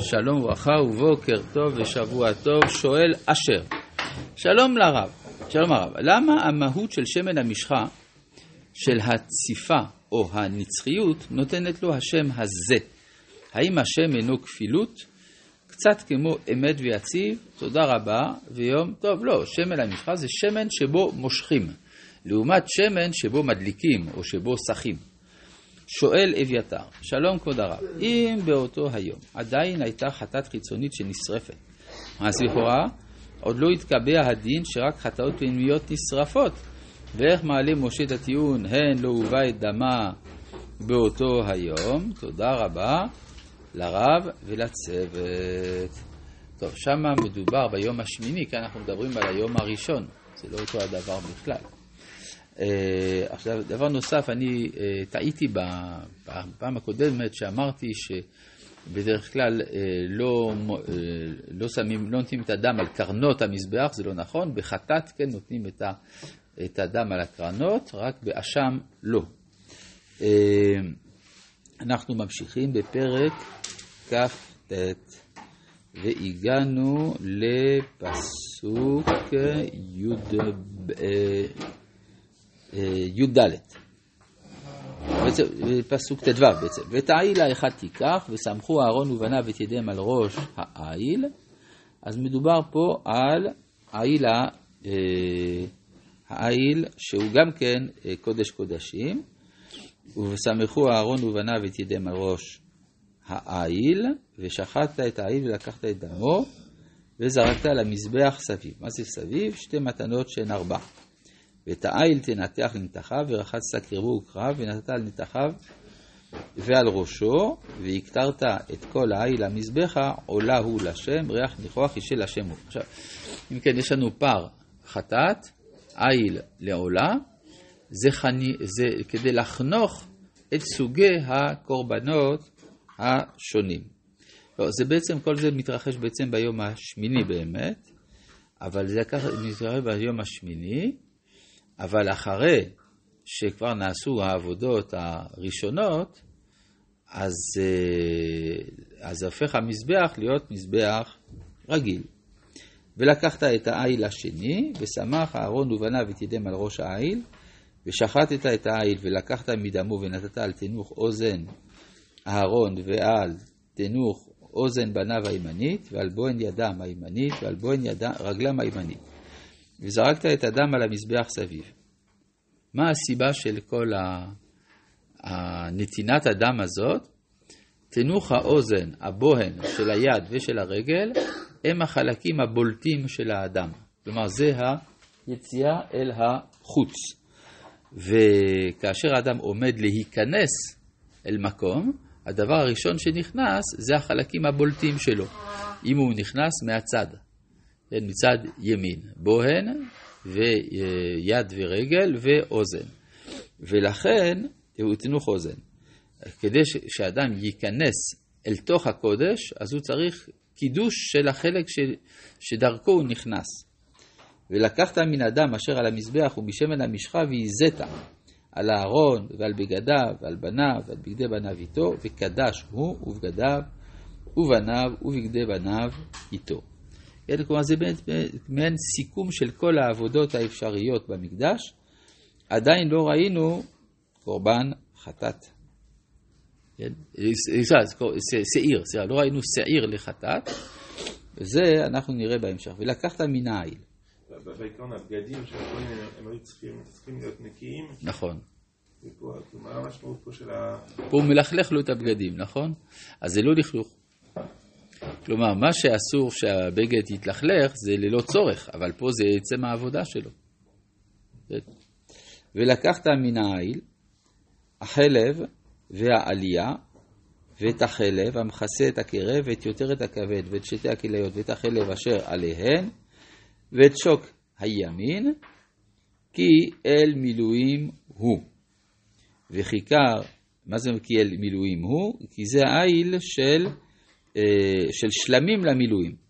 שלום וברכה ובוקר טוב ושבוע טוב, שואל אשר. שלום לרב, שלום הרב, למה המהות של שמן המשחה, של הציפה או הנצחיות, נותנת לו השם הזה? האם השם אינו כפילות? קצת כמו אמת ויציב, תודה רבה ויום טוב. לא, שמן המשחה זה שמן שבו מושכים, לעומת שמן שבו מדליקים או שבו שחים. שואל אביתר, שלום כבוד הרב, אם באותו היום עדיין הייתה חטאת חיצונית שנשרפת, אז לכאורה עוד לא התקבע הדין שרק חטאות פנימיות נשרפות, ואיך מעלה משה את הטיעון, הן לא הובא את דמה באותו היום, תודה רבה לרב ולצוות. טוב, שמה מדובר ביום השמיני, כי אנחנו מדברים על היום הראשון, זה לא אותו הדבר בכלל. אה, עכשיו, דבר נוסף, אני אה, טעיתי בפעם הקודמת שאמרתי שבדרך כלל אה, לא, לא, שמים, לא נותנים את הדם על קרנות המזבח, זה לא נכון, בחטאת כן נותנים את, הדם על הקרנות, רק באשם לא. אנחנו ממשיכים בפרק כ"ט והגענו לפסוק י"ב. י"ד. פסוק ט"ו בעצם. ואת העיל האחד תיקח, וסמכו אהרון ובניו את ידיהם על ראש העיל. אז מדובר פה על העיל, אה, העיל שהוא גם כן אה, קודש קודשים, וסמכו אהרון ובניו את ידיהם על ראש העיל, ושחטת את העיל ולקחת את דמו, וזרקת על המזבח סביב. מה זה סביב? שתי מתנות שהן ארבע. ואת העיל תנתח לנתחיו, ורחצת קרבו וקרב, ונתת על נתחיו ועל ראשו, והקטרת את כל העיל למזבחה, עולה הוא לשם, ריח ניחוח אישי לשם הוא. עכשיו, אם כן, יש לנו פר חטאת, עיל לעולה, זה, חני, זה כדי לחנוך את סוגי הקורבנות השונים. לא, זה בעצם, כל זה מתרחש בעצם ביום השמיני באמת, אבל זה מתרחש ביום השמיני, אבל אחרי שכבר נעשו העבודות הראשונות, אז, אה, אז הופך המזבח להיות מזבח רגיל. ולקחת את העיל השני, ושמח אהרון ובניו את ידיהם על ראש העיל, ושחטת את העיל ולקחת מדמו ונתת על תנוך אוזן אהרון ועל תנוך אוזן בניו הימנית, ועל בוהן ידם הימנית, ועל בוהן רגלם הימנית. וזרקת את הדם על המזבח סביב. מה הסיבה של כל הנתינת הדם הזאת? תנוך האוזן, הבוהן של היד ושל הרגל, הם החלקים הבולטים של האדם. כלומר, זה היציאה אל החוץ. וכאשר האדם עומד להיכנס אל מקום, הדבר הראשון שנכנס זה החלקים הבולטים שלו. אם הוא נכנס מהצד, כן, מצד ימין, בוהן ויד ורגל ואוזן. ולכן הוא תנוך אוזן. כדי שאדם ייכנס אל תוך הקודש, אז הוא צריך קידוש של החלק ש... שדרכו הוא נכנס. ולקחת מן הדם אשר על המזבח ומשמן המשחה והזית על הארון ועל בגדיו ועל בניו ועל בגדי בניו איתו, וקדש הוא ובגדיו ובניו ובגדי בניו איתו. כן, כלומר זה מעין סיכום של כל העבודות האפשריות במקדש. עדיין לא ראינו קורבן חטאת. כן? שעיר, שעיר, לא ראינו שעיר לחטאת, וזה אנחנו נראה בהמשך. ולקחת מן העיל. בעיקרון הבגדים של הכהנים הם היו צריכים להיות נקיים. נכון. מה המשמעות פה של ה... פה הוא מלכלך לו את הבגדים, נכון? אז זה לא לכלוך. כלומר, מה שאסור שהבגד יתלכלך זה ללא צורך, אבל פה זה עצם העבודה שלו. ולקחת מן העיל החלב והעלייה ואת החלב המכסה את הקרב ואת יותרת הכבד ואת שתי הכליות ואת החלב אשר עליהן ואת שוק הימין כי אל מילואים הוא. וכיכר, מה זה כי אל מילואים הוא? כי זה העיל של של שלמים למילואים.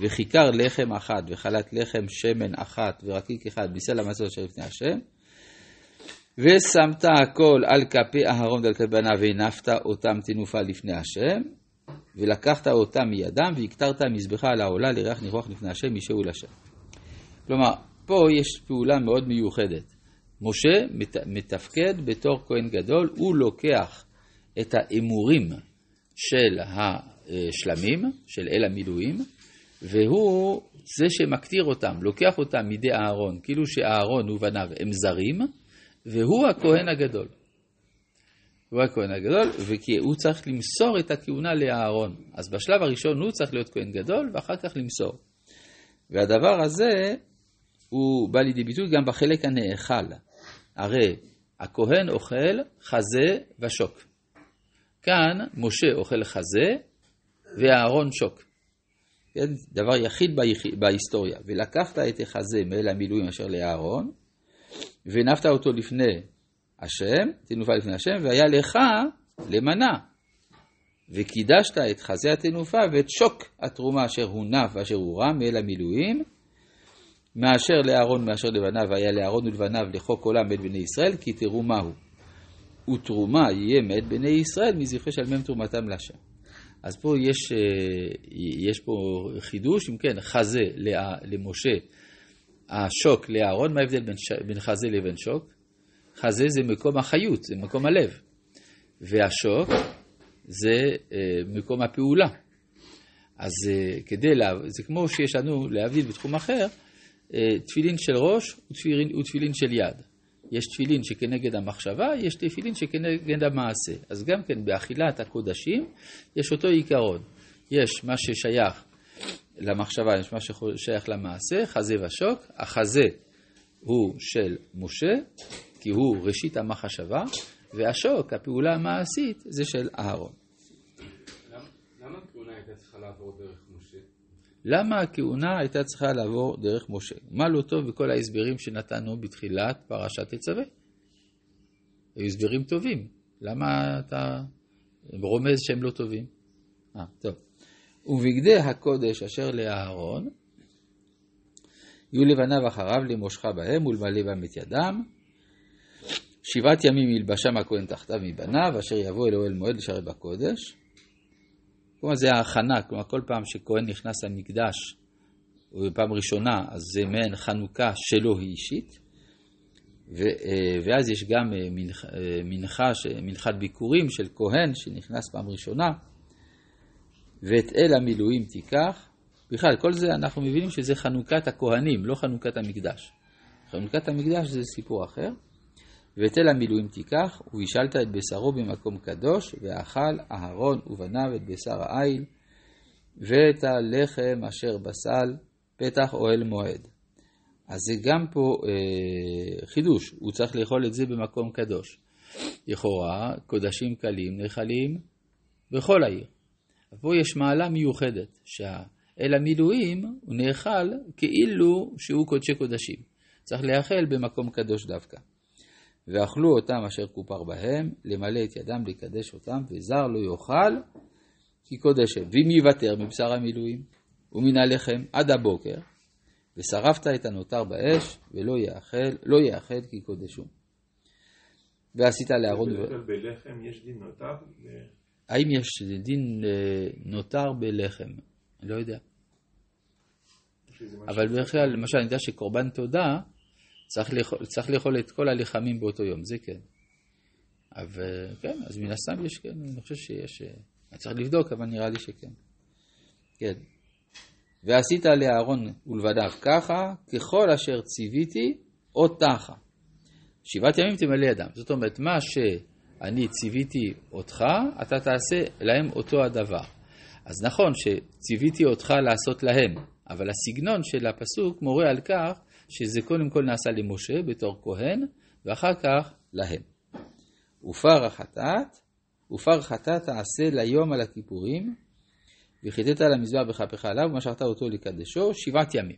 וכיכר לחם אחת וחלת לחם שמן אחת ורקיק אחד בסל המסעות אשר לפני השם. ושמת הכל על כפי אהרון ועל כפי בניו והנפת אותם תנופה לפני השם. ולקחת אותה מידם והקטרת מזבחה על העולה לריח ניחוח לפני השם משהו לשם. כלומר, פה יש פעולה מאוד מיוחדת. משה מת, מתפקד בתור כהן גדול, הוא לוקח את האמורים של השלמים, של אל המילואים, והוא זה שמקטיר אותם, לוקח אותם מידי אהרון, כאילו שאהרון ובניו הם זרים, והוא הכהן הגדול. הוא הכהן הגדול, וכי הוא צריך למסור את הכהונה לאהרון. אז בשלב הראשון הוא צריך להיות כהן גדול, ואחר כך למסור. והדבר הזה, הוא בא לידי ביטוי גם בחלק הנאכל. הרי הכהן אוכל חזה ושוק. כאן משה אוכל חזה ואהרון שוק. כן? דבר יחיד בהיסטוריה. ולקחת את החזה מאל המילואים אשר לאהרון, והנפת אותו לפני השם, תנופה לפני השם, והיה לך למנה. וקידשת את חזה התנופה ואת שוק התרומה אשר הונף ואשר הורם מאל המילואים, מאשר לאהרון מאשר לבניו, והיה לאהרון ולבניו לחוק עולם מאת בני ישראל, כי תראו מהו. ותרומה יהיה מאת בני ישראל מזכרי של מם תרומתם להשם. אז פה יש, אה, יש פה חידוש, אם כן, חזה למשה, השוק לאהרון, מה ההבדל בין. בין חזה לבין שוק? חזה זה מקום החיות, זה מקום הלב, והשוק זה אה, מקום הפעולה. אז אה, כדי, לה... זה כמו שיש לנו, להבדיל בתחום אחר, תפילין של ראש ותפילין, ותפילין של יד. יש תפילין שכנגד המחשבה, יש תפילין שכנגד המעשה. אז גם כן באכילת הקודשים יש אותו עיקרון. יש מה ששייך למחשבה, יש מה ששייך למעשה, חזה ושוק. החזה הוא של משה, כי הוא ראשית המחשבה, והשוק, הפעולה המעשית, זה של אהרון. למה הכהונה הייתה צריכה לעבור דרך משה? למה הכהונה הייתה צריכה לעבור דרך משה? מה לא טוב בכל ההסברים שנתנו בתחילת פרשת תצווה? היו הסברים טובים. למה אתה רומז שהם לא טובים? אה, טוב. ובגדי הקודש אשר לאהרון, יהיו לבניו אחריו למושך בהם ולמלא בהם את ידם. שבעת ימים ילבשם הכהן תחתיו מבניו, אשר יבוא אל אוהל מועד לשרת בקודש. כלומר זה ההכנה, כלומר כל פעם שכהן נכנס למקדש, ובפעם ראשונה, אז זה מעין חנוכה שלו היא אישית. אה, ואז יש גם אה, אה, מנחה, מנחת ביקורים של כהן שנכנס פעם ראשונה, ואת אל המילואים תיקח. בכלל, כל זה אנחנו מבינים שזה חנוכת הכהנים, לא חנוכת המקדש. חנוכת המקדש זה סיפור אחר. ואת אל המילואים תיקח, ובישלת את בשרו במקום קדוש, ואכל אהרון ובניו את בשר העיל, ואת הלחם אשר בסל, פתח אוהל מועד. אז זה גם פה אה, חידוש, הוא צריך לאכול את זה במקום קדוש. לכאורה, קודשים קלים נאכלים בכל העיר. פה יש מעלה מיוחדת, שאל המילואים הוא נאכל כאילו שהוא קודשי קודשים. צריך לאכל במקום קדוש דווקא. ואכלו אותם אשר כופר בהם, למלא את ידם לקדש אותם, וזר לא יאכל, כי קודש הם. ואם יוותר מבשר המילואים, ומן הלחם עד הבוקר, ושרפת את הנותר באש, ולא יאכל, לא יאכל כי קודש הוא. ועשית לאהרון... בלחם יש דין נותר? האם יש דין אה, נותר בלחם? אני לא יודע. אבל בכלל, למשל, אני יודע שקורבן תודה, צריך לאכול, צריך לאכול את כל הלחמים באותו יום, זה כן. אבל כן, אז מן הסתם יש, כן, אני חושב שיש, אה, אני צריך לבדוק, אבל נראה לי שכן. כן. ועשית לאהרון ולבדיו ככה, ככל אשר ציוויתי, אותך. שבעת ימים תמלא ידם. זאת אומרת, מה שאני ציוויתי אותך, אתה תעשה להם אותו הדבר. אז נכון שציוויתי אותך לעשות להם, אבל הסגנון של הפסוק מורה על כך שזה קודם כל נעשה למשה בתור כהן, ואחר כך להם. ופר החטאת, ופר חטאת תעשה ליום על הכיפורים, וחיטאת על המזבח בכפך עליו, ומשכת אותו לקדשו שבעת ימים.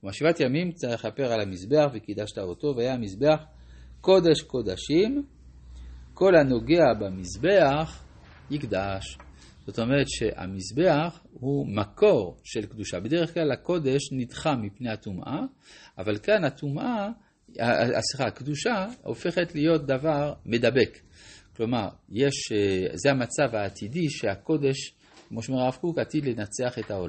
כלומר, שבעת ימים צריך לכפר על המזבח וקידשת אותו, והיה המזבח קודש קודשים, כל הנוגע במזבח יקדש. זאת אומרת שהמזבח הוא מקור של קדושה. בדרך כלל הקודש נדחה מפני הטומאה, אבל כאן הטומאה, סליחה, הקדושה הופכת להיות דבר מדבק. כלומר, יש, זה המצב העתידי שהקודש כמו שאומר הרב קוק, עתיד לנצח את העולם.